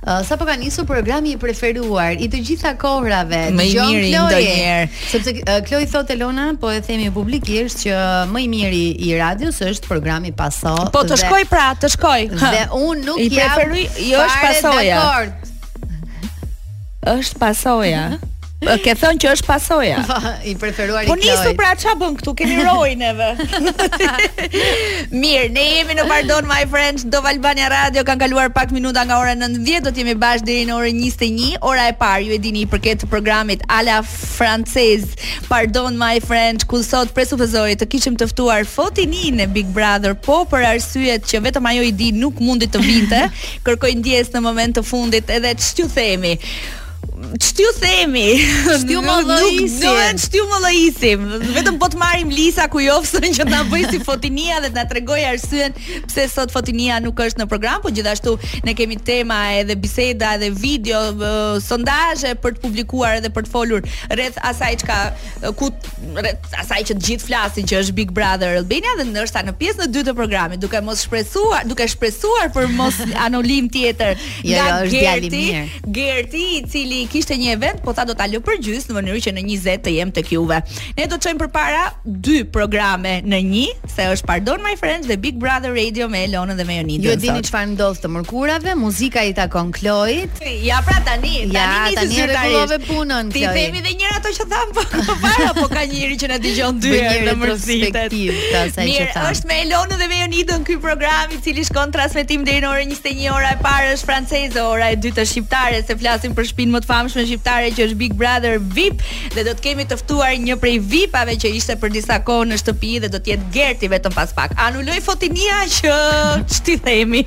Uh, sapo ka nisur programi i preferuar i të gjitha kohërave. Më i miri ndonjëherë. Sepse uh, Kloi thot Elona, po e themi publikisht që më i miri i radios është programi Paso. Po të shkoj pra, të shkoj. Dhe un nuk jam i preferuj, jo, është pasoja. Është pasoja. Ke thënë që është pasoja. Po, i preferuar po i Kloit. Po nisur pra ça bën këtu? Kemi rojë ne. Mirë, ne jemi në Pardon My Friends, Top Albania Radio, kanë kaluar pak minuta nga ora 19, do të jemi bashkë deri në orën 21. Ora e parë, ju e dini, i përket programit Ala Francez, Pardon My Friends, ku sot presupozohej të kishim të ftuar Fotinin e Big Brother, po për arsyet që vetëm ajo i di nuk mundi të vinte, kërkoi ndjesë në moment të fundit edhe ç't'ju themi. Ç't'ju themi? Ç't'ju themi, s'dimë? Nuk duhet ç'tju më vëisim. Vetëm po të marrim Lisa Kujofsën që na bëjë si Fotinia dhe të na tregojë arsyen pse sot Fotinia nuk është në program, po gjithashtu ne kemi tema edhe biseda edhe video, sondazhe për të publikuar edhe për të folur rreth asaj çka ku rreth asaj që të gjithë flasin që është Big Brother Albania dhe ndërsa në pjesën e dytë të programit duke mos shpresuar, duke shpresuar për mos anulim tjetër. Ja, jo, jo, është djalë i mirë. Gerti, i cili kishte një event, po tha do ta lë përgjysmë në mënyrë që në 20 të jem tek juve. Ne do të çojmë përpara dy programe në një, se është Pardon My Friends dhe Big Brother Radio me Elonën dhe me Jonidën. Ju e dini çfarë ndodh të mërkurave, muzika i takon Kloit. Ja pra tani, tani ja, nisi tani zyrtarisht punën. T'i themi dhe njëherë ato që thamë pak më para, po ka njëri që na dëgjon dy herë e mërzitet. Mirë, është me Elonën dhe me Jonidën ky program Cili shkon në transmetim deri në orën 21, ora e parë është franceze, ora e dytë është shqiptare, se flasim për shpinë më të famshme shqiptare që është Big Brother VIP dhe do të kemi të ftuar një prej VIP-ave që ishte për disa kohë në shtëpi dhe do të jetë Gerti vetëm pas pak. Anuloi Fotinia që ç't'i themi.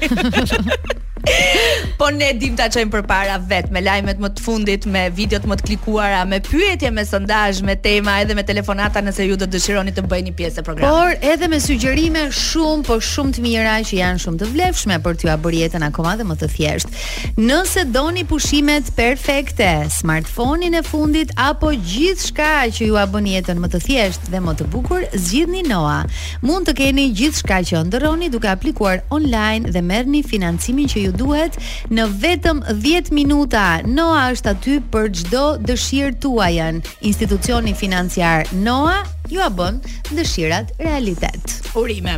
Po ne dimë ta çojmë përpara vetë me lajmet më të fundit me videot më të klikuara, me pyetje, me sondazh, me tema edhe me telefonata nëse ju do të dëshironi të bëheni pjesë e programit. Por edhe me sugjerime shumë, po shumë të mira që janë shumë të vlefshme për t'jua bërë jetën akoma dhe më të thjeshtë. Nëse doni pushimet perfekte, smartphone-in e fundit apo gjithçka që jua bën jetën më të thjeshtë dhe më të bukur, zgjidhni Noa. Mund të keni gjithçka që ëndërroni duke aplikuar online dhe merrni financimin që ju duhet Në vetëm dhjetë minuta, Noa është aty për çdo dëshirë tuajën. Institucioni financiar Noa jua bën dëshirat realitet. Urime.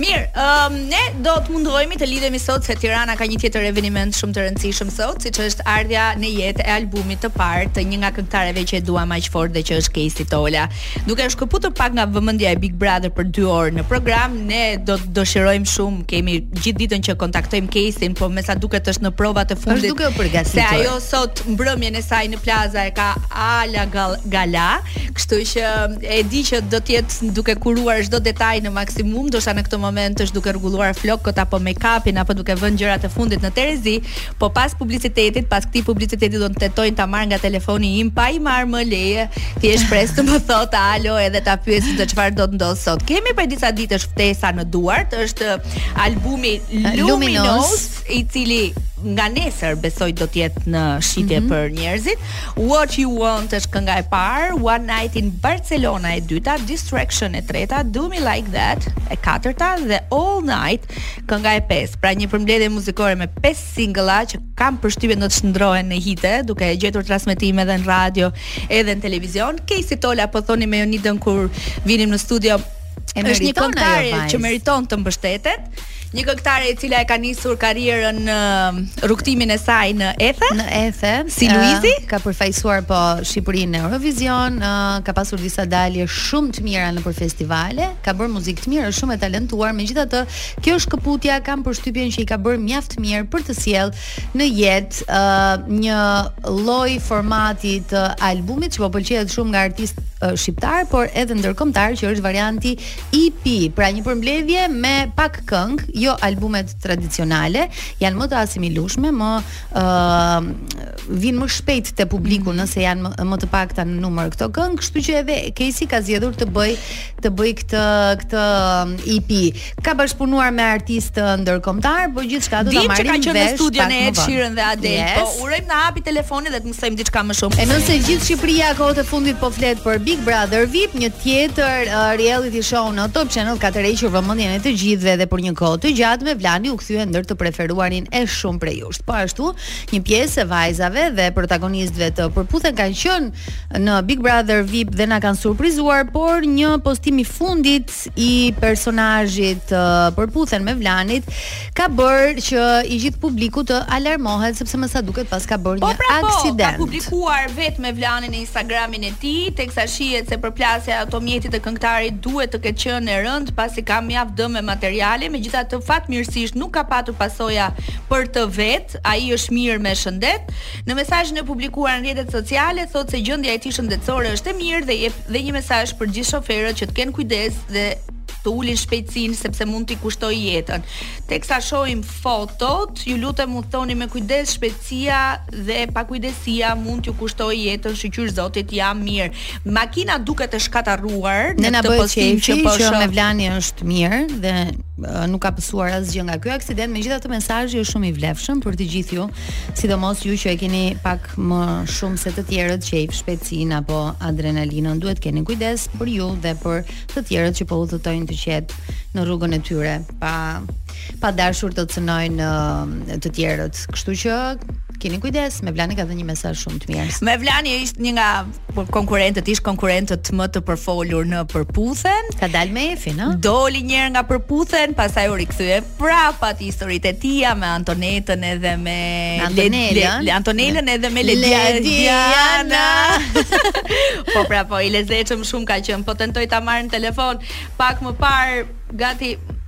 Mirë, um, ne do të mundohemi të lidhemi sot se Tirana ka një tjetër eveniment shumë të rëndësishëm sot, siç është ardhja në jetë e albumit të parë të një nga këngëtareve që e duam aq fort dhe që është Kejsi Tola. Duke e shkëputur pak vëmendjen e Big Brother për 2 orë në program, ne do të dëshironim shumë, kemi gjithë ditën që kontaktojmë Kejsin, po me sa duket është në provat e fundit. Është duke u përgatitur. Se ajo sot mbrëmjen e saj në Plaza e ka ala gal, gala, kështu që e di që do të jetë duke kuruar çdo detaj në maksimum, ndoshta në këtë moment është duke rregulluar flokët apo make-upin apo duke vënë gjërat e fundit në terezi, Po pas publicitetit, pas këtij publiciteti do të tentoj ta marr nga telefoni im pa i marrë leje, thjesht pres të më thotë alo edhe ta pyes se çfarë do të ndodhë sot. Kemi prej disa ditësh ftesat në duar, është albumi Luminous, Luminous, i cili nga nesër besoj do të jetë në shitje mm -hmm. për njerëzit. What You Want është kënga e parë, One Night in Barcelona e dyta, Distraction e treta, Do Me Like That e katërta dhe All Night Kënga e pestë, pra një përmbledhje muzikore me pesë singëlla që kam përshtypjen do të shndrohen në hite, duke gjetur transmetime edhe në radio, edhe në televizion. Kejsi Tola po thoshim me Jonidën kur vinim në studio, E është një meriton ajo këngëtare vajzë. që meriton të mbështetet. Një këngëtare e cila e ka nisur karrierën në rrugëtimin e saj në Ethe. Në Ethe, Si ë, Luizi? ka përfaqësuar po Shqipërinë në Eurovision, ë, ka pasur disa dalje shumë të mira nëpër festivale. Ka bërë muzikë të mirë, është shumë e talentuar, megjithatë, kjo shkëputja, kam përshtypjen që i ka bërë mjaft mirë për të sjellë në jetë uh, një lloj formati të albumit që po pëlqehet shumë nga artistë uh, shqiptarë, por edhe ndërkombëtarë që është varianti EP, pra një përmbledhje me pak këngë, jo albumet tradicionale, janë më të asimilueshme, më uh, vijnë më shpejt te publiku mm -hmm. nëse janë më, më të pakta në numër këto këngë, kështu që edhe Kejsi ka zgjedhur të bëjë të bëjë këtë këtë um, EP. Ka bashkëpunuar me artistë uh, ndërkombëtarë, por gjithçka do ta marrim vesh. Dimë që ka qenë në studion e Ed Sheeran dhe Adele. Yes. Po urojmë na hapë telefonin dhe të mësojmë diçka më shumë. E nëse gjithë Shqipëria kohët e fundit po flet për Big Brother VIP, një tjetër uh, reality show në Top Channel ka tërhequr vëmendjen e të gjithëve dhe për një kohë të gjatë Mevlani u kthye ndër të preferuarit e shumë prej jush. Po ashtu, Një pjesë e vajzave dhe protagonistëve të Përputhen kanë qenë në Big Brother VIP dhe na kanë surprizuar, por një postim i fundit i personazhit të Përputhen Mevlanit ka bërë që i gjithë publiku të alarmohet sepse me sa duket paska bërë po, një pra, po, aksident. Po, ka publikuar vetë Mevlani në Instagramin e tij, teksa shihet se përplasja e automjetit të këngëtarit duhet të ketë qenë e rëndë pasi ka mjaft dëme materiale, megjithatë fatmirësisht nuk ka patur pasoja për të vet, ai është mirë me shëndet. Në mesazhin e publikuar në rrjetet sociale thotë se gjendja e tij shëndetësore është e mirë dhe jep dhe një mesazh për gjithë shoferët që të kenë kujdes dhe të ulin shpejtësinë sepse mund t'i kushtojë jetën. Teksa shohim fotot, ju lutem udhtoni me kujdes, shpejtësia dhe pakujdesia mund t'ju kushtojë jetën, shqyr Zotit jam mirë. Makina duket e shkatarruar në këtë postim që po shoh. Ne na bëhet qejfi, po, që Mevlani është mirë dhe nuk ka pësuar asgjë nga ky aksident, megjithatë mesazhi është shumë i vlefshëm për të gjithë ju, sidomos ju që e keni pak më shumë se të tjerët qejf shpejtësinë apo adrenalinën, duhet të keni kujdes për ju dhe për të tjerët që po udhëtojnë të qetë në rrugën e tyre, pa pa dashur të cënojnë të tjerët. Kështu që keni kujdes, Mevlani ka dhënë një mesazh shumë të mirë. Mevlani është një nga konkurentët, ish konkurentët më të përfolur në Përputhen. Ka dalë me Efin, ë? Doli një herë nga Përputhen, pastaj u rikthye prapë, historitë e tija me Antonetën edhe me Antonelën, Antonelën, edhe me Ledianën. Po prapë, i lezetshëm shumë ka qenë. Po tentoj ta marrë në telefon pak më parë, gati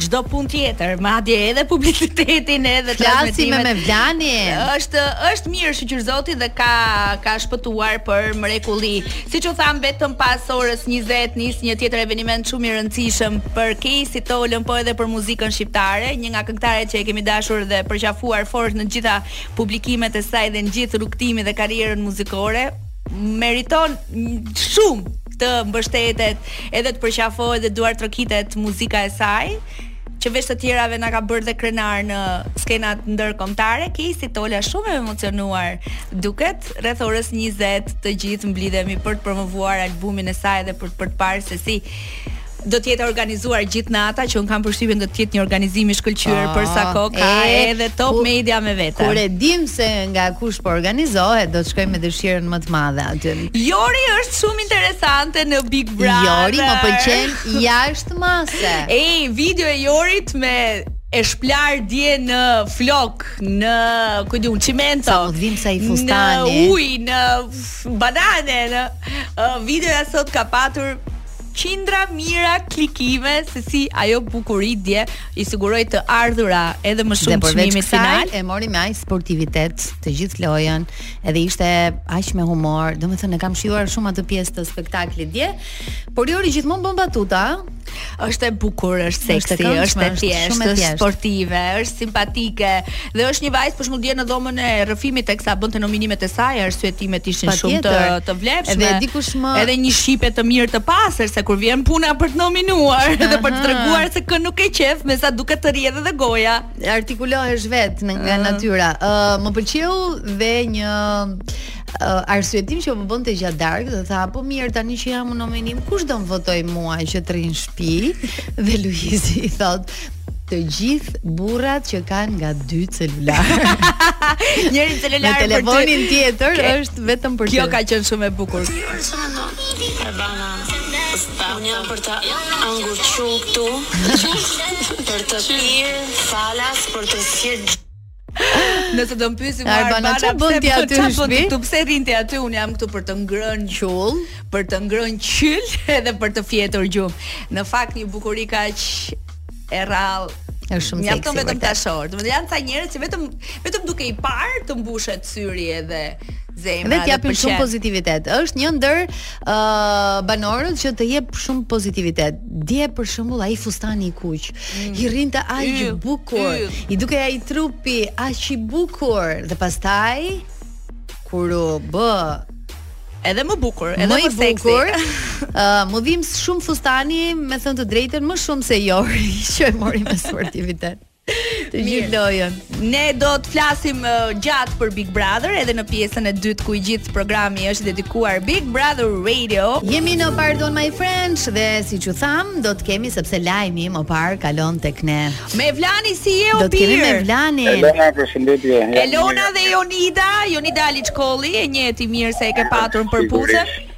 çdo punë tjetër, madje edhe publicitetin edhe flasim. Mevlani është, është mirë shyqyr Zotit dhe ka ka shpëtuar për mrekulli. Siç u tham vetëm pas orës 20 nis një tjetër eveniment shumë i rëndësishëm për Kejsi Tolën, po edhe për muzikën shqiptare, një nga këngëtaret që e kemi dashur dhe përqafuar fort në gjitha publikimet e saj dhe në gjithë rrugëtimin dhe karrierën muzikore meriton shumë të mbështetet edhe të përqafohet dhe duartrokitet muzika e saj që veç të tjerave na ka bërë dhe krenarë në skenat ndërkombëtare. Kejsi Tola shumë e emocionuar duket. Rreth orës 20 të gjithë mblidhemi për të promovuar albumin e saj dhe për të parë se si Do të jetë e organizuar gjithë nata, që un kam përshtypjen do të jetë një organizim i shkëlqyer për sa kohë ka edhe Top Media me vete. Kur e dim se nga kush po organizohet, do të shkojmë me dëshirën më të madhe aty. Jori është shumë interesante në Big Brother. Jori më pëlqen jashtë mase. Ej, videoja e Jorit me e shpla dje në flokë, në ku e di unë, çimento. Sa mudhim sa i fustani. Në ujë, në f- banane, në uh, videoja sot ka patur qindra mijëra klikime se si ajo bukuri dje i siguroi të ardhura edhe më shumë për çmimin final. E mori me aq sportivitet të gjithë lojën, edhe ishte aq me humor. Domethënë e kam shijuar shumë atë pjesë të spektaklit dje. Por Jori gjithmonë bën batuta, është e bukur, është seksi, është e thjeshtë, është sportive, është simpatike. Dhe është një vajzë për shembull dje në dhomën e rrëfimit teksa bënte nominimet e saj, arsyetimet ishin shumë të të vlefshme. Edhe dikush me edhe një shqipe të mirë të pastër se kur vjen puna për të nominuar uh -huh. dhe për të treguar se kë nuk ke qef, me sa duket të rrjedh edhe goja. Artikulohesh vetë nga uh -huh. natyra. Ë uh, më pëlqeu dhe një uh, arsyetim që po bënte gjatë darkës dhe tha po mirë tani që jam në nominim kush do më votojë mua që të rri në shtëpi dhe Luizi i thotë të gjithë burrat që kanë nga dy celularë. Njëri celular për telefonin, tjetri okay. është vetëm për Kjo ka qenë shumë e bukur. Unë jam për të ngrënë qyl këtu Për të pirë falas Për të sirë Nëse do të pyesim Arbana ç'a bën ti aty në shtëpi? Ti pse rri ti aty? Unë jam këtu për të ngrënë qyl, për të ngrënë qyl edhe për të fjetur gjumë. Në fakt një bukuri kaq e rrallë është shumë seksi. Mjafton vetëm ta shohësh. Domethënë janë ca njerëz që vetëm vetëm duke i parë të mbushet syri edhe zemra. Dhe t'japin shumë pozitivitet. Është një ndër ë uh, banorët që të jep shumë pozitivitet. Dje për shembull ai fustani i kuq, mm. i rrinte aq bukur, i dukej ai trupi aq i bukur dhe pastaj kur u bë edhe më bukur, edhe më, më seksi. Bukur, uh, m'u dhimbs shumë fustani, me thënë të drejtën, më shumë se Jori që e mori me sportivitet. Të gjithë lojën. Ne do të flasim uh, gjatë për Big Brother edhe në pjesën e dytë ku i gjithë programi është dedikuar Big Brother Radio. Jemi në Pardon My French dhe siç ju thamë do të kemi sepse lajmi më parë kalon tek ne. Mevlani si je o Do të kemi bir? Mevlanin. Elona, përshëndetje. jam Elona mirë. dhe Jonida, Jonida Alickolli, e njeh ti mirë se e ke patur në Përputhen. Sigurisht.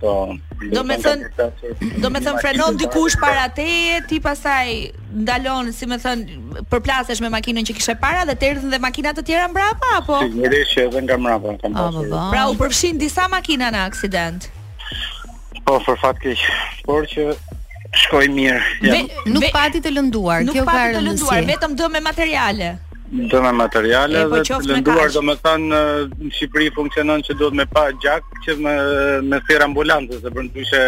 Po. Domethënë, domethënë frenon dikush para teje, ti pastaj ndalon, si me thënë, përplasesh me makinën që kishe para dhe të erdhën dhe makina të tjera mbrapa, apo? Sigurisht që edhe nga mbrapa kam pasur. Pra u përfshinë disa makina në aksident. Po, për fat keq. Por që shkoi mirë. Ja. Nuk pati të lënduar, nuk kjo ka rëndësi. Nuk pati të lënduar, vetëm dëme materiale. Dëme materiale dhe të lënduar, domethënë, në Shqipëri funksionon që duhet me pa gjak, që me, me thirrë ambulancën, dhe përndryshe...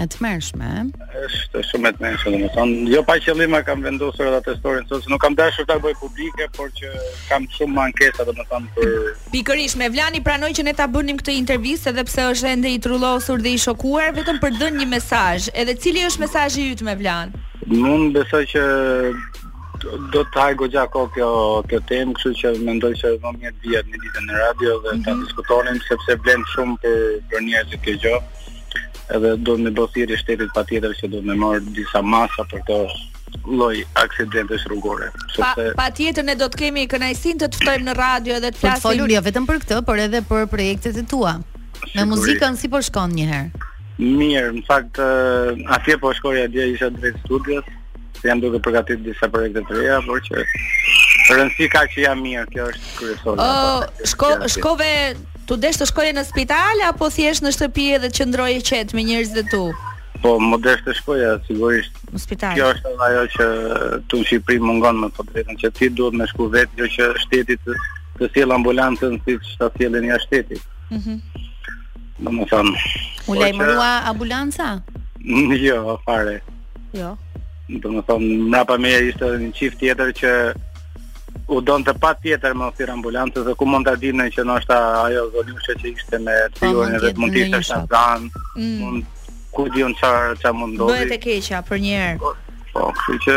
E tmerrshme, ë? Është shumë e tmerrshme, domethënë, jo pa qëllim e kam vendosur edhe te storin, sepse nuk kam dashur ta bëj publike, por që kam shumë ankesa, domethënë, për... Pikërisht, Mevlani pranoi që ne ta bënim këtë intervistë, edhe pse është ende i trullosur dhe i shokuar, vetëm për të dhënë një mesazh, edhe cili është mesazhi yt Mevlan? Unë besoj që do të haj goxha kohë kjo kjo temë, kështu që mendoj se më mirë të vij vetë një ditë në radio dhe mm -hmm. ta mhm. diskutonim sepse vlen shumë për për njerëzit kjo gjë. Edhe duhet me i bë thirrje shtetit patjetër që duhet me marr disa masa për këto lloj aksidentesh rrugore. Sepse patjetër po ne do të kemi kënaqësinë të të ftojmë në radio dhe të flasim. Për të folur jo vetëm për këtë, por edhe për projektet e tua. Me muzikën si po shkon një herë? Mirë, në fakt atje po shkoja dje isha drejt studios. se jam duke përgatitur disa projekte të reja, por që rëndësi ka që jam mirë, kjo është kryesore. Ë, shko shkove t'u desh të shkoje në spital apo thjesht në shtëpi edhe qëndroje qetë me njerëzit e tu? Po, më desh të shkoja, sigurisht. Në spital. Kjo është ajo që këtu në Shqipëri mungon me thënë të drejtën që ti duhet me shku vetë, jo që shteti të, të sjell ambulancën siç ta sjellin jashtë shtetit. Mhm. Mm Domethënë, u lajmërua ambulanca? jo, fare. Jo. Domethënë mbrapa meje ishte një çift tjetër që u donte patjetër me u thirr ambulancë dhe ku mund ta dinë që ndoshta ajo zonjushe që ishte me atë burrin edhe mund të ishte shtatzanë. Mm. Mund ku di unë çfarë çfarë mund të ndodhi. Bëhet e keqja për një herë. Po, po kështu që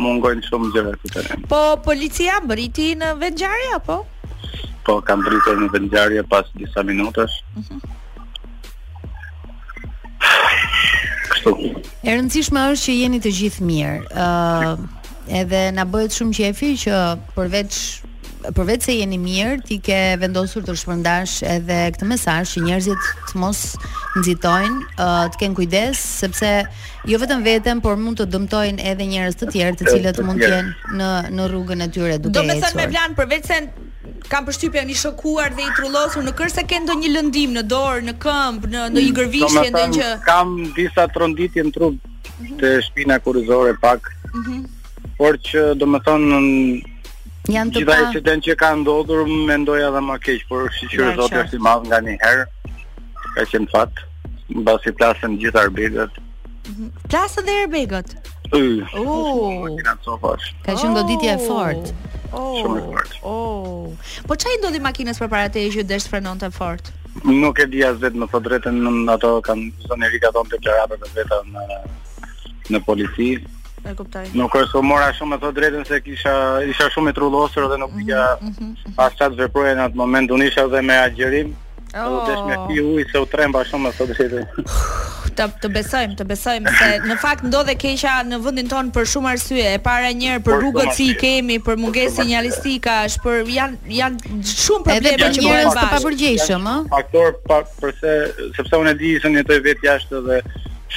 mungojnë shumë gjëra këtu tani. Po policia mbërriti në vendngjarje apo? Po kanë mbërritur në vendngjarje pas disa minutash. Mhm. Kështu. E rëndësishme është që jeni të gjithë mirë. Ëh, uh, edhe na bëhet shumë qefi që përveç përveç se jeni mirë, ti ke vendosur të shpërndash edhe këtë mesazh që njerëzit të mos nxitojnë, uh, të kenë kujdes sepse jo vetëm veten, por mund të dëmtojnë edhe njerëz të tjerë, të cilët mund të jenë në në rrugën e tyre duke ecur. Domethënë me plan përveç se Kam përshtypjen i shokuar dhe i trullosur, nuk është se ke ndonjë lëndim në dorë, në këmbë, në ndonjë gërvishtje, ndonjë gjë. Domethënë kam disa tronditje në trup mhm. te shpina kurrizore pak. Ëh. Mhm. Por që domethënë janë të pa. Gjithë ai aksident që ka ndodhur, mendoja edhe më keq, por shyqyr Zoti është i madhë nganjëherë, ka qenë fat, mbasi plasën gjithë airbag-ët, Plasën dhe airbag-ët. Oh. Ka qenë goditje e fortë. Oh. Shumë e fortë. Oh. Po ça i ndodhi makinës përpara teje që desh frenonte fort? Nuk e di as vetë me thënë të drejtën ato kanë zotëria ka dhënë deklaratat e veta në në polici. E kuptoj. Nuk është se u mora shumë me thënë të drejtën se kisha isha shumë i trullosur dhe nuk dija mm -hmm. as ça të veproja në atë moment unë isha dhe me agjërim. Oh. Desha me pi ujë se u tremba shumë me thënë të drejtën. Të, të besojmë, të besojmë se në fakt ndodh e keqja në vendin tonë për shumë arsye. E para një herë për rrugët si i kemi, për mungesë sinjalistikash, për janë janë shumë probleme që bëhen të papërgjegjshëm, ë? Faktor pa, përse sepse unë e di se jetoj vetë jashtë dhe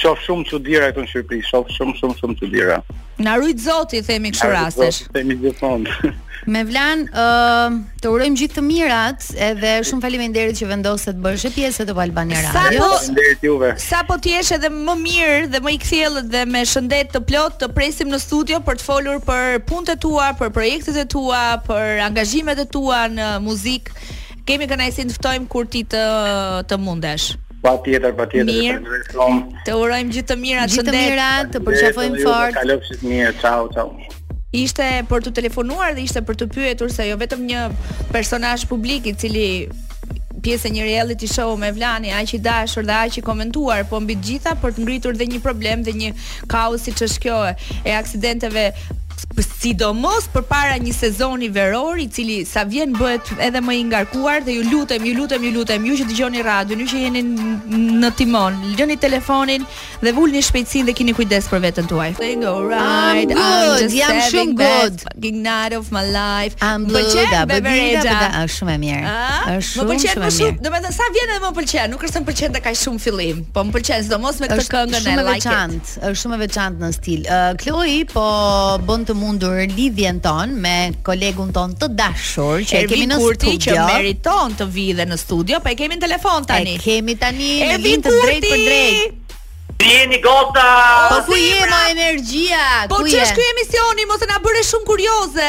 shoh shumë çudira këtu në Shqipëri, shoh shumë shumë shumë çudira. Na rujt Zoti, themi kështu rastesh. Themi gjithmonë. Mevlan, ë, uh, të urojmë gjithë të mirat, edhe shumë faleminderit që vendose të bëheshe pjesë te Albania Radio. Faleminderit juve. Sapo ti të jesh edhe më mirë dhe më i kthjellët dhe me shëndet të plotë, të presim në studio për të folur për punët e tua, për projektet e tua, për angazhimet e tua në muzikë. Kemi kënaqësinë të ftojmë kur ti të mundesh. Patjetër, patjetër, mirë. falenderoj shumë. Të urojmë gjithë të mira, shëndet. Gjithë të mira, të përqafojmë fort. Kalofshi mirë, ciao, ciao. Ishte për të telefonuar dhe ishte për të pyetur se jo vetëm një personazh publik i cili pjesë e një reality show Mevlani, aq i dashur dhe aq i komentuar, po mbi të gjitha për të ngritur dhe një problem dhe një kaos siç është kjo e aksidenteve sidomos përpara një sezoni veror i cili sa vjen bëhet edhe më i ngarkuar dhe ju lutem, ju lutem, ju lutem, ju që dëgjoni radion, ju që jeni në timon, lëni telefonin dhe ulni shpejtësinë dhe kini kujdes për veten tuaj. I'm good, yeah I'm feeling good. Fucking night of my life. I'm blue, da ba dee, da. Është shumë e mirë. Është shumë e mirë. Më pëlqen më domethënë sa vjen edhe më pëlqen, nuk është se më pëlqente kaq shumë në fillim, po më pëlqen sidomos me këtë këngën e like. Është shumë e veçantë në stil. Uh, Kloi po bën të mundur lidhjen tonë me kolegun tonë të dashur që e kemi në Kurti studio. që meriton të vijë dhe në studio, po e kemi në telefon tani. E kemi tani në linjë të drejtpërdrejtë. Ti jeni gota. Po ku je mo energjia? Po ç'është ky emisioni? Mo, se na bëre shumë kurioze.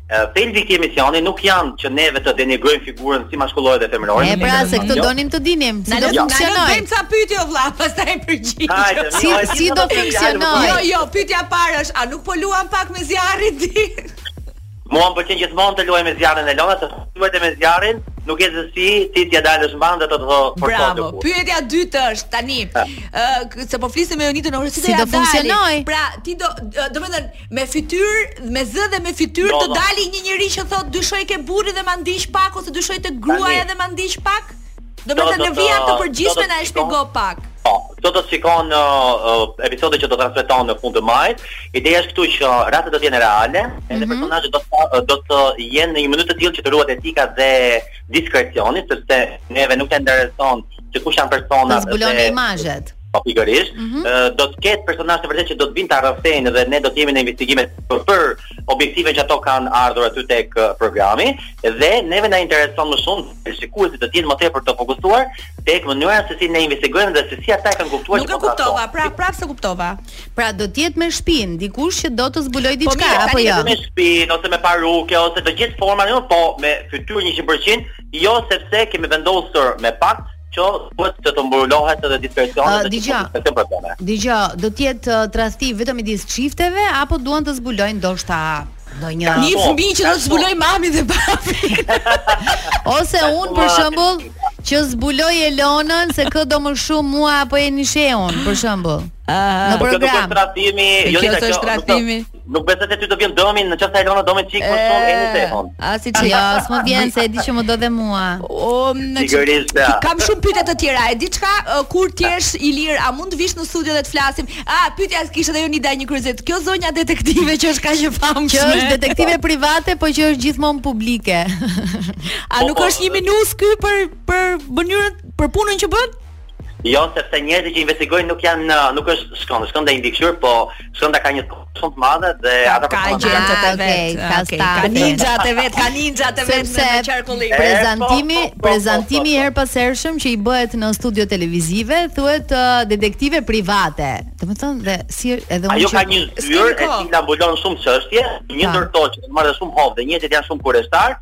Thelbi i këtij emisioni nuk janë që neve të denigrojmë figurën si mashkullore dhe femërore. E pra, se këtë donim të dinim. Si do funksionojë? Bëjmë ca pyetje o vlla, pastaj përgjigju. Si si do funksionojë? Jo, jo, pyetja e parë është, a nuk po luan pak me zjarrin ti? Mua më pëlqen gjithmonë të luaj me zjarrin Ilona, të luaj me zjarrin, nuk e zë si ti t'ia dalësh mbanë dhe të të thotë për të Bravo. Pyetja e dytë është tani, ë, se po flisim me Jonitën, ore si do funksionojë? Pra, ti do, do të thënë, Me fytyrë, me zë dhe me fytyrë do dali një njeri që thotë dyshoj ke burri dhe ma ndiq pak ose dyshoj te gruaja dhe ma ndiq pak? Domethënë në vija të përgjithshme na e shpjego pak. Po, këto do të shikohen në uh, episodet që do të transmetohen në fund të majit. Ideja është këtu që rastet do të jenë reale, mm -hmm. edhe mhm. personazhet do të do të jenë në një mënyrë të tillë që të ruhet etika dhe diskrecioni, sepse neve nuk na intereson se kush janë personat dhe të zbulojmë imazhet. Po pikërisht, mm -hmm. do të ketë personazhe të vërtetë që do të vijnë ta rrëfejnë dhe ne do të jemi në investigime për për objektivin që ato kanë ardhur aty tek programi dhe neve na intereson më shumë shikuesit do të jenë më tepër të fokusuar tek mënyra se si ne investigojmë dhe se si ata e kanë kuptuar Nuk e, po kuptova, pra prapë s'e kuptova. Pra do të jetë me shpinë, dikush që do të zbulojë po diçka po, apo jo. Me shpinë ose me parukë ose të gjitha format, jo, po me fytyrë 100%, jo sepse kemi vendosur me pak që duhet që të mbulohet edhe diskrecioni dhe Vici, të ketë probleme. Dëgjo, do të jetë uh, rasti vetëm i disa çifteve, apo duan të zbulojnë ndoshta do një... Një fëmi që do të zbulojë mami dhe babi. Ose unë, për shëmbull, që zbuloj Elonën se kë do më shumë mua apo Eni Shehun, për shëmbull. Në program. Kjo është trastimi, jo, kjo është trastimi. Nuk besoj se ty të vjen dëmin, në çfarë Elona do një çik më shumë Eni Shehun. A si ti, jo, s'më vjen se e di që më do dhe mua. O, në sigurisht. Kam shumë pyetje të tjera. E di çka kur të jesh i lirë, a mund të vish në studio dhe të flasim? A pyetja që kishte Jonida një kuriozitet. Kjo zonja detektive që është kaq e famshme. Që është detektive private, po që është gjithmonë publike. A po, nuk po. është një minus ky për për mënyrën për punën që bën? Jo, sepse njerëzit që investigojnë nuk janë në, nuk është Shkëndi, Shkëndi i mbikëqyr, po Shkëndi ka një shumë të madhe dhe ata ka agjentët e vet, ka staf. Ka ninxhat e vet, ka ninxhat e vet në qarkullim. Po, prezantimi, po, po, prezantimi i herëpashershëm që i bëhet në studio televizive, thuhet uh, detektive private. Domethënë dhe si edhe unë. Ajo ka një zyrë e cila mbulon shumë çështje, një ndër to që ka marrë shumë hov dhe njerëzit janë shumë kureshtarë,